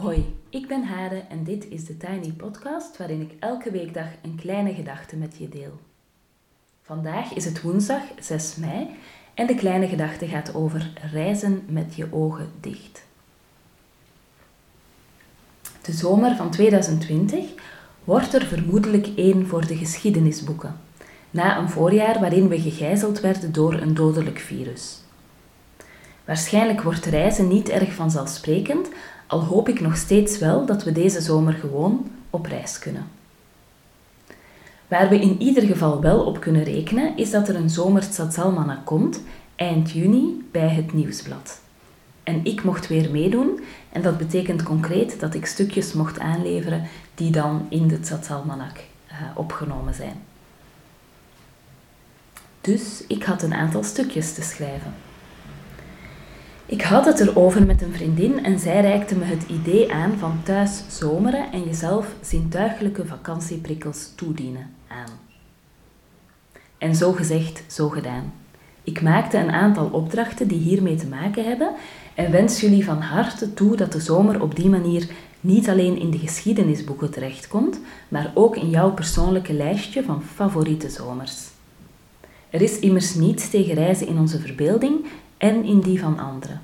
Hoi, ik ben Hade en dit is de Tiny Podcast waarin ik elke weekdag een kleine gedachte met je deel. Vandaag is het woensdag 6 mei en de kleine gedachte gaat over reizen met je ogen dicht. De zomer van 2020 wordt er vermoedelijk één voor de geschiedenisboeken, na een voorjaar waarin we gegijzeld werden door een dodelijk virus. Waarschijnlijk wordt reizen niet erg vanzelfsprekend, al hoop ik nog steeds wel dat we deze zomer gewoon op reis kunnen. Waar we in ieder geval wel op kunnen rekenen, is dat er een zomerstadsalmanak komt eind juni bij het Nieuwsblad. En ik mocht weer meedoen en dat betekent concreet dat ik stukjes mocht aanleveren die dan in de Tzatsalmanak uh, opgenomen zijn. Dus ik had een aantal stukjes te schrijven. Ik had het erover met een vriendin en zij reikte me het idee aan van thuis zomeren en jezelf zintuigelijke vakantieprikkels toedienen aan. En zo gezegd, zo gedaan. Ik maakte een aantal opdrachten die hiermee te maken hebben en wens jullie van harte toe dat de zomer op die manier niet alleen in de geschiedenisboeken terechtkomt, maar ook in jouw persoonlijke lijstje van favoriete zomers. Er is immers niets tegen reizen in onze verbeelding en in die van anderen.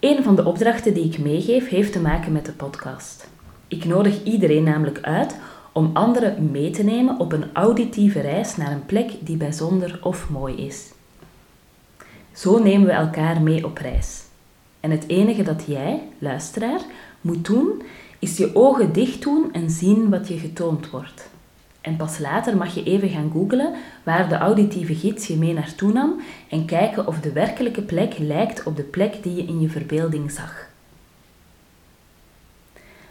Een van de opdrachten die ik meegeef heeft te maken met de podcast. Ik nodig iedereen namelijk uit om anderen mee te nemen op een auditieve reis naar een plek die bijzonder of mooi is. Zo nemen we elkaar mee op reis. En het enige dat jij, luisteraar, moet doen, is je ogen dicht doen en zien wat je getoond wordt. En pas later mag je even gaan googlen waar de auditieve gids je mee naartoe nam en kijken of de werkelijke plek lijkt op de plek die je in je verbeelding zag.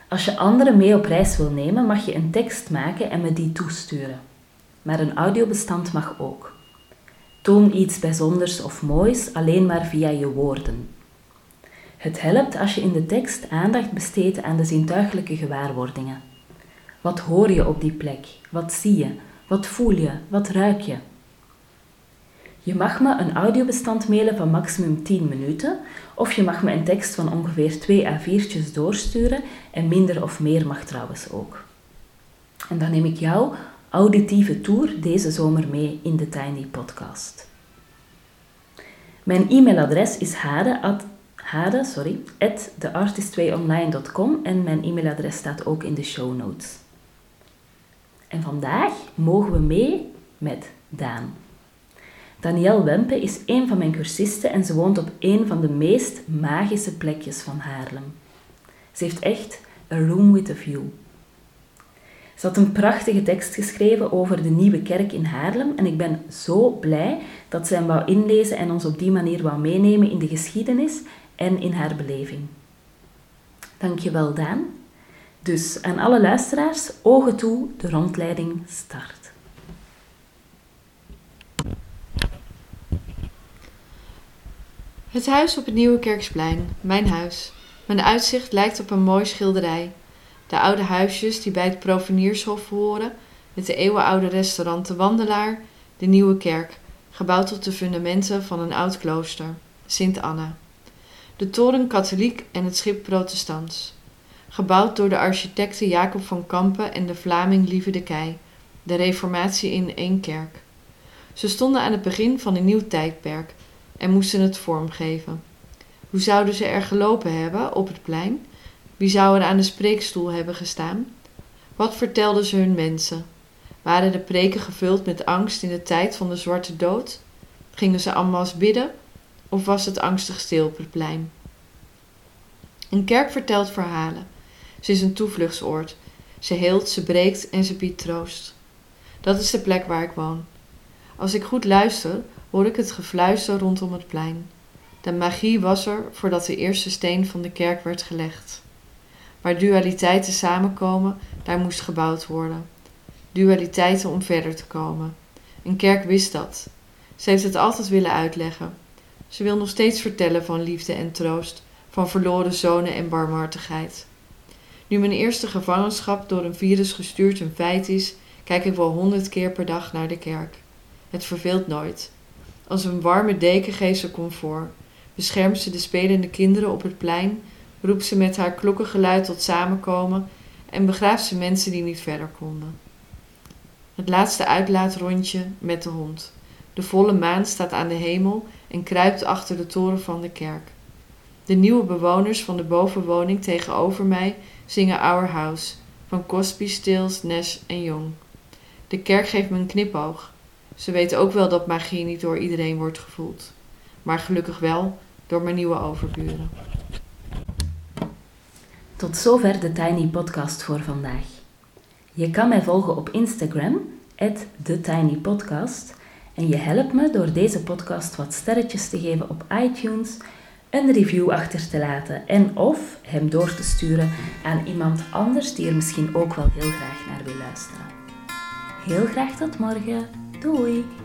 Als je anderen mee op reis wil nemen, mag je een tekst maken en me die toesturen. Maar een audiobestand mag ook. Toon iets bijzonders of moois alleen maar via je woorden. Het helpt als je in de tekst aandacht besteedt aan de zintuiglijke gewaarwordingen. Wat hoor je op die plek? Wat zie je? Wat voel je? Wat ruik je? Je mag me een audiobestand mailen van maximum 10 minuten of je mag me een tekst van ongeveer 2 A4'tjes doorsturen en minder of meer mag trouwens ook. En dan neem ik jouw auditieve tour deze zomer mee in de Tiny Podcast. Mijn e-mailadres is hade, at, hade sorry, at theartist2online.com en mijn e-mailadres staat ook in de show notes. En vandaag mogen we mee met Daan. Danielle Wempe is een van mijn cursisten en ze woont op een van de meest magische plekjes van Haarlem. Ze heeft echt a room with a view. Ze had een prachtige tekst geschreven over de nieuwe kerk in Haarlem en ik ben zo blij dat ze hem wou inlezen en ons op die manier wou meenemen in de geschiedenis en in haar beleving. Dankjewel Daan. Dus aan alle luisteraars, ogen toe, de rondleiding start. Het huis op het Nieuwe Kerksplein, mijn huis. Mijn uitzicht lijkt op een mooi schilderij. De oude huisjes die bij het Proveniershof horen, het eeuwenoude restaurant De Wandelaar, de Nieuwe Kerk, gebouwd op de fundamenten van een oud klooster, Sint Anna. De toren katholiek en het schip protestants gebouwd door de architecten Jacob van Kampen en de Vlaming Lieve de Kei, de reformatie in één kerk. Ze stonden aan het begin van een nieuw tijdperk en moesten het vormgeven. Hoe zouden ze er gelopen hebben op het plein? Wie zou er aan de spreekstoel hebben gestaan? Wat vertelden ze hun mensen? Waren de preken gevuld met angst in de tijd van de zwarte dood? Gingen ze allemaal bidden? Of was het angstig stil op het plein? Een kerk vertelt verhalen. Ze is een toevluchtsoord. Ze heelt, ze breekt en ze biedt troost. Dat is de plek waar ik woon. Als ik goed luister, hoor ik het gefluister rondom het plein. De magie was er voordat de eerste steen van de kerk werd gelegd. Waar dualiteiten samenkomen, daar moest gebouwd worden. Dualiteiten om verder te komen. Een kerk wist dat. Ze heeft het altijd willen uitleggen. Ze wil nog steeds vertellen van liefde en troost, van verloren zonen en barmhartigheid. Nu mijn eerste gevangenschap door een virus gestuurd een feit is, kijk ik wel honderd keer per dag naar de kerk. Het verveelt nooit. Als een warme deken geeft ze comfort, beschermt ze de spelende kinderen op het plein, roept ze met haar klokkengeluid tot samenkomen en begraaft ze mensen die niet verder konden. Het laatste uitlaatrondje met de hond. De volle maan staat aan de hemel en kruipt achter de toren van de kerk. De nieuwe bewoners van de bovenwoning tegenover mij zingen Our House van Cosby, Stills, Nash en Young. De kerk geeft me een knipoog. Ze weten ook wel dat magie niet door iedereen wordt gevoeld. Maar gelukkig wel door mijn nieuwe overburen. Tot zover de Tiny Podcast voor vandaag. Je kan mij volgen op Instagram, TheTinyPodcast. En je helpt me door deze podcast wat sterretjes te geven op iTunes, een review achter te laten en of hem door te sturen aan iemand anders die er misschien ook wel heel graag naar wil luisteren. Heel graag tot morgen. Doei!